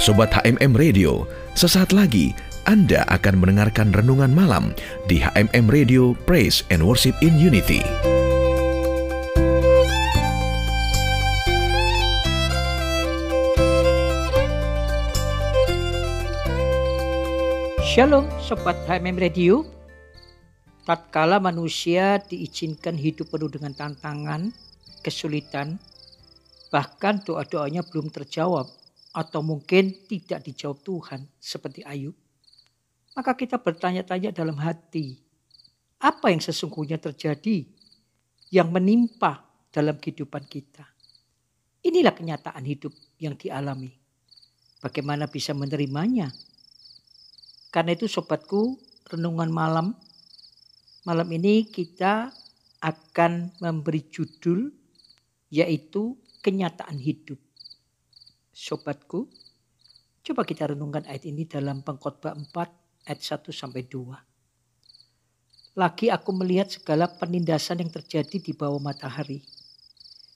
Sobat HMM Radio, sesaat lagi Anda akan mendengarkan renungan malam di HMM Radio Praise and Worship in Unity. Shalom Sobat HMM Radio Tatkala manusia diizinkan hidup penuh dengan tantangan, kesulitan, bahkan doa-doanya belum terjawab atau mungkin tidak dijawab Tuhan seperti Ayub, maka kita bertanya-tanya dalam hati, apa yang sesungguhnya terjadi yang menimpa dalam kehidupan kita? Inilah kenyataan hidup yang dialami. Bagaimana bisa menerimanya? Karena itu sobatku, renungan malam malam ini kita akan memberi judul yaitu kenyataan hidup sobatku, coba kita renungkan ayat ini dalam pengkhotbah 4 ayat 1 sampai 2. Lagi aku melihat segala penindasan yang terjadi di bawah matahari.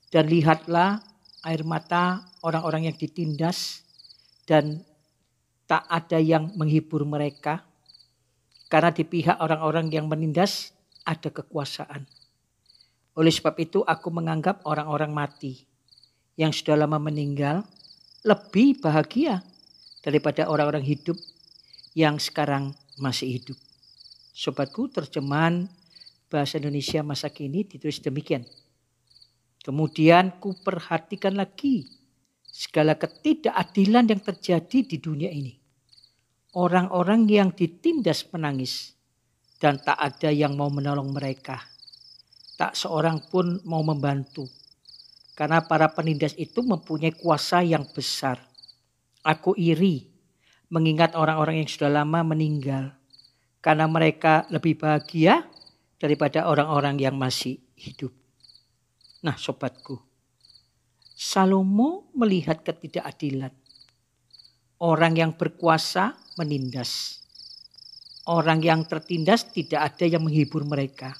Dan lihatlah air mata orang-orang yang ditindas dan tak ada yang menghibur mereka. Karena di pihak orang-orang yang menindas ada kekuasaan. Oleh sebab itu aku menganggap orang-orang mati yang sudah lama meninggal lebih bahagia daripada orang-orang hidup yang sekarang masih hidup. Sobatku, terjemahan bahasa Indonesia masa kini ditulis demikian. Kemudian ku perhatikan lagi segala ketidakadilan yang terjadi di dunia ini. Orang-orang yang ditindas menangis dan tak ada yang mau menolong mereka. Tak seorang pun mau membantu karena para penindas itu mempunyai kuasa yang besar. Aku iri mengingat orang-orang yang sudah lama meninggal. Karena mereka lebih bahagia daripada orang-orang yang masih hidup. Nah sobatku, Salomo melihat ketidakadilan. Orang yang berkuasa menindas. Orang yang tertindas tidak ada yang menghibur mereka.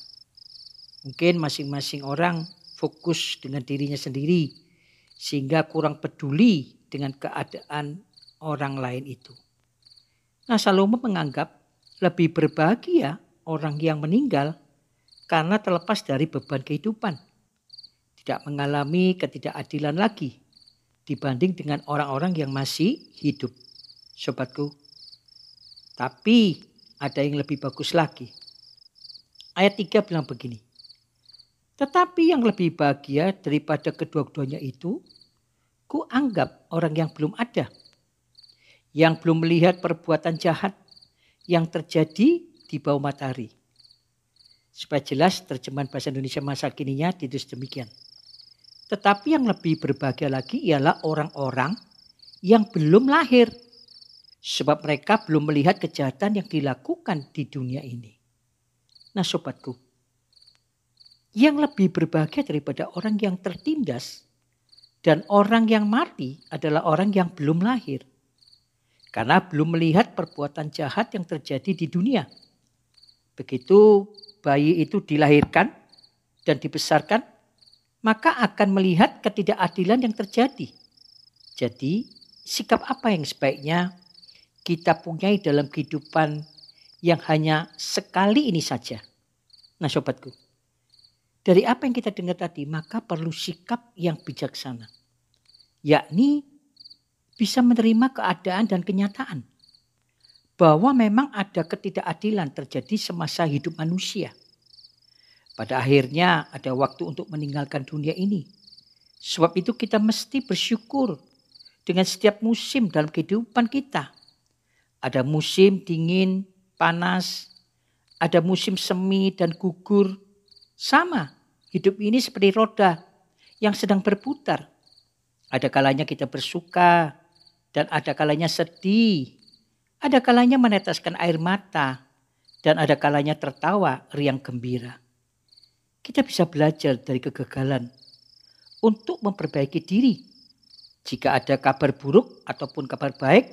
Mungkin masing-masing orang fokus dengan dirinya sendiri sehingga kurang peduli dengan keadaan orang lain itu. Nah Salomo menganggap lebih berbahagia orang yang meninggal karena terlepas dari beban kehidupan. Tidak mengalami ketidakadilan lagi dibanding dengan orang-orang yang masih hidup. Sobatku. Tapi ada yang lebih bagus lagi. Ayat 3 bilang begini. Tetapi yang lebih bahagia daripada kedua-duanya itu, ku anggap orang yang belum ada, yang belum melihat perbuatan jahat yang terjadi di bawah matahari. Supaya jelas terjemahan bahasa Indonesia masa kininya ditulis demikian. Tetapi yang lebih berbahagia lagi ialah orang-orang yang belum lahir. Sebab mereka belum melihat kejahatan yang dilakukan di dunia ini. Nah sobatku, yang lebih berbahagia daripada orang yang tertindas dan orang yang mati adalah orang yang belum lahir. Karena belum melihat perbuatan jahat yang terjadi di dunia. Begitu bayi itu dilahirkan dan dibesarkan, maka akan melihat ketidakadilan yang terjadi. Jadi, sikap apa yang sebaiknya kita punyai dalam kehidupan yang hanya sekali ini saja? Nah, sobatku, dari apa yang kita dengar tadi, maka perlu sikap yang bijaksana. Yakni bisa menerima keadaan dan kenyataan. Bahwa memang ada ketidakadilan terjadi semasa hidup manusia. Pada akhirnya ada waktu untuk meninggalkan dunia ini. Sebab itu kita mesti bersyukur dengan setiap musim dalam kehidupan kita. Ada musim dingin, panas, ada musim semi dan gugur, sama, hidup ini seperti roda yang sedang berputar. Ada kalanya kita bersuka dan ada kalanya sedih. Ada kalanya meneteskan air mata dan ada kalanya tertawa riang gembira. Kita bisa belajar dari kegagalan untuk memperbaiki diri. Jika ada kabar buruk ataupun kabar baik,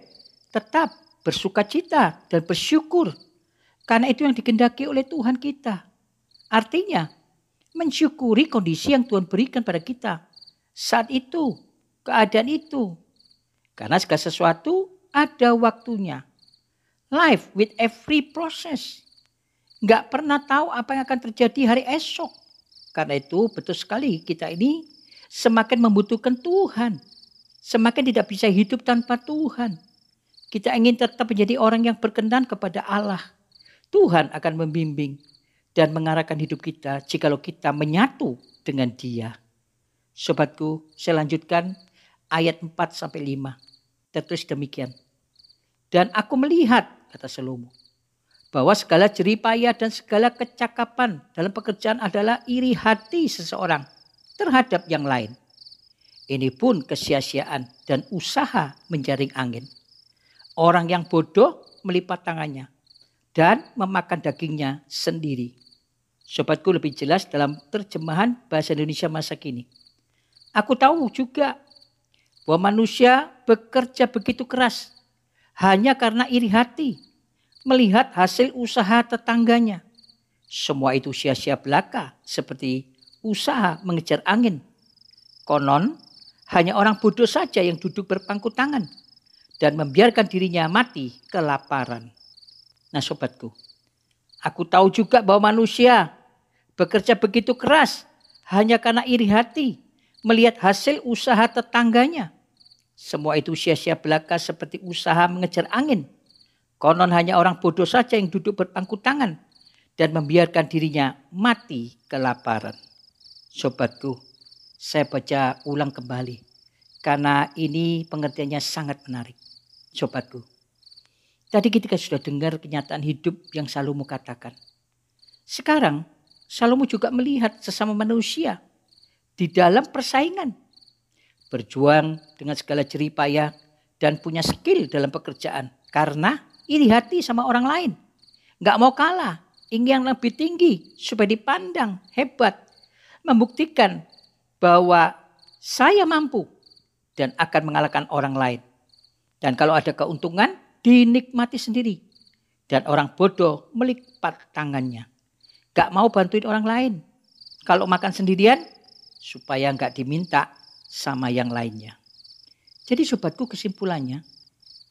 tetap bersuka cita dan bersyukur. Karena itu yang dikendaki oleh Tuhan kita. Artinya, mensyukuri kondisi yang Tuhan berikan pada kita. Saat itu, keadaan itu. Karena segala sesuatu ada waktunya. Life with every process. Nggak pernah tahu apa yang akan terjadi hari esok. Karena itu betul sekali kita ini semakin membutuhkan Tuhan. Semakin tidak bisa hidup tanpa Tuhan. Kita ingin tetap menjadi orang yang berkenan kepada Allah. Tuhan akan membimbing dan mengarahkan hidup kita jikalau kita menyatu dengan dia. Sobatku, saya lanjutkan ayat 4 sampai 5. Tertulis demikian. Dan aku melihat, kata Salomo, bahwa segala jeripaya dan segala kecakapan dalam pekerjaan adalah iri hati seseorang terhadap yang lain. Ini pun kesia-siaan dan usaha menjaring angin. Orang yang bodoh melipat tangannya dan memakan dagingnya sendiri. Sobatku lebih jelas dalam terjemahan bahasa Indonesia masa kini. Aku tahu juga bahwa manusia bekerja begitu keras hanya karena iri hati melihat hasil usaha tetangganya. Semua itu sia-sia belaka seperti usaha mengejar angin. Konon hanya orang bodoh saja yang duduk berpangku tangan dan membiarkan dirinya mati kelaparan. Nah sobatku, aku tahu juga bahwa manusia bekerja begitu keras hanya karena iri hati melihat hasil usaha tetangganya. Semua itu sia-sia belaka seperti usaha mengejar angin Konon hanya orang bodoh saja yang duduk berpangku tangan dan membiarkan dirinya mati kelaparan. Sobatku, saya baca ulang kembali karena ini pengertiannya sangat menarik. Sobatku, tadi kita sudah dengar kenyataan hidup yang Salomo katakan. Sekarang Salomo juga melihat sesama manusia di dalam persaingan. Berjuang dengan segala jeripaya dan punya skill dalam pekerjaan. Karena iri hati sama orang lain. Gak mau kalah, ingin yang lebih tinggi supaya dipandang hebat. Membuktikan bahwa saya mampu dan akan mengalahkan orang lain. Dan kalau ada keuntungan, dinikmati sendiri. Dan orang bodoh melipat tangannya. Gak mau bantuin orang lain. Kalau makan sendirian, supaya gak diminta sama yang lainnya. Jadi sobatku kesimpulannya,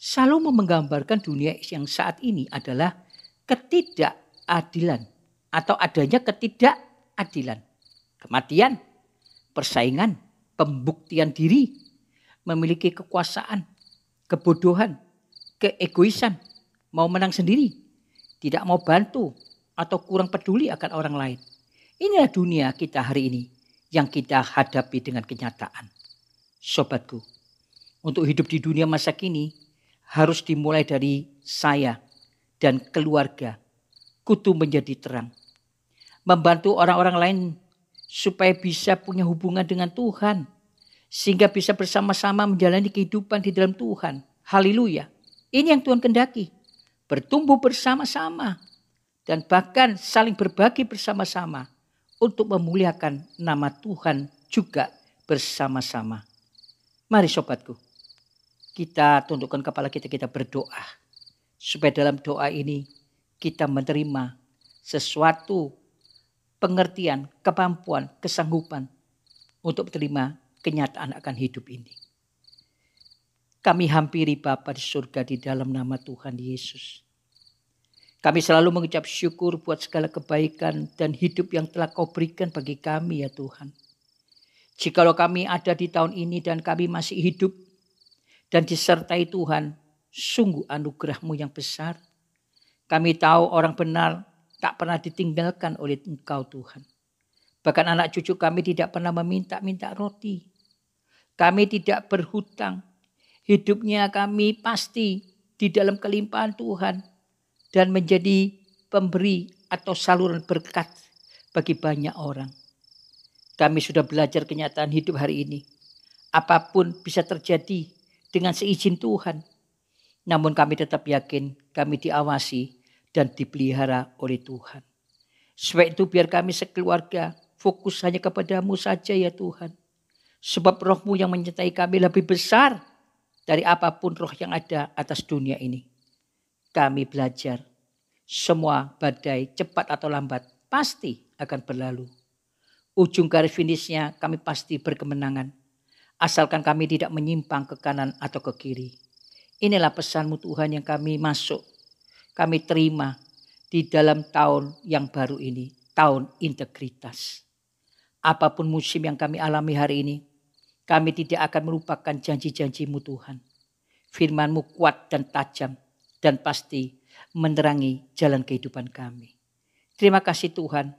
Salomo menggambarkan dunia yang saat ini adalah ketidakadilan atau adanya ketidakadilan. Kematian, persaingan, pembuktian diri, memiliki kekuasaan, kebodohan, keegoisan, mau menang sendiri, tidak mau bantu atau kurang peduli akan orang lain. Inilah dunia kita hari ini yang kita hadapi dengan kenyataan. Sobatku, untuk hidup di dunia masa kini, harus dimulai dari saya dan keluarga. Kutu menjadi terang. Membantu orang-orang lain supaya bisa punya hubungan dengan Tuhan. Sehingga bisa bersama-sama menjalani kehidupan di dalam Tuhan. Haleluya. Ini yang Tuhan kendaki. Bertumbuh bersama-sama. Dan bahkan saling berbagi bersama-sama. Untuk memuliakan nama Tuhan juga bersama-sama. Mari sobatku kita tundukkan kepala kita, kita berdoa. Supaya dalam doa ini kita menerima sesuatu pengertian, kemampuan, kesanggupan untuk menerima kenyataan akan hidup ini. Kami hampiri Bapa di surga di dalam nama Tuhan Yesus. Kami selalu mengucap syukur buat segala kebaikan dan hidup yang telah kau berikan bagi kami ya Tuhan. Jikalau kami ada di tahun ini dan kami masih hidup dan disertai Tuhan, sungguh anugerahmu yang besar. Kami tahu orang benar tak pernah ditinggalkan oleh Engkau Tuhan. Bahkan anak cucu kami tidak pernah meminta-minta roti. Kami tidak berhutang. Hidupnya kami pasti di dalam kelimpahan Tuhan. Dan menjadi pemberi atau saluran berkat bagi banyak orang. Kami sudah belajar kenyataan hidup hari ini. Apa pun bisa terjadi dengan seizin Tuhan. Namun kami tetap yakin kami diawasi dan dipelihara oleh Tuhan. Sebab itu biar kami sekeluarga fokus hanya kepadamu saja ya Tuhan. Sebab rohmu yang menyertai kami lebih besar dari apa pun roh yang ada atas dunia ini. Kami belajar semua badai cepat atau lambat pasti akan berlalu. Ujung garis finishnya kami pasti berkemenangan asalkan kami tidak menyimpang ke kanan atau ke kiri. Inilah pesanmu Tuhan yang kami masuk, kami terima di dalam tahun yang baru ini, tahun integritas. Apa pun musim yang kami alami hari ini, kami tidak akan melupakan janji-janjimu Tuhan. Firmanmu kuat dan tajam dan pasti menerangi jalan kehidupan kami. Terima kasih Tuhan,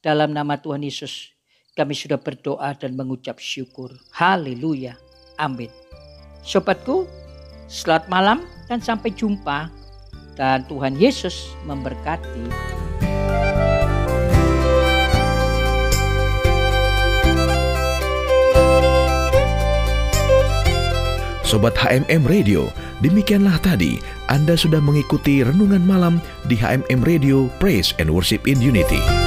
dalam nama Tuhan Yesus kami sudah berdoa dan mengucap syukur. Haleluya. Amin. Sobatku, selamat malam dan sampai jumpa. Dan Tuhan Yesus memberkati. Sobat HMM Radio, demikianlah tadi Anda sudah mengikuti renungan malam di HMM Radio Praise and Worship in Unity.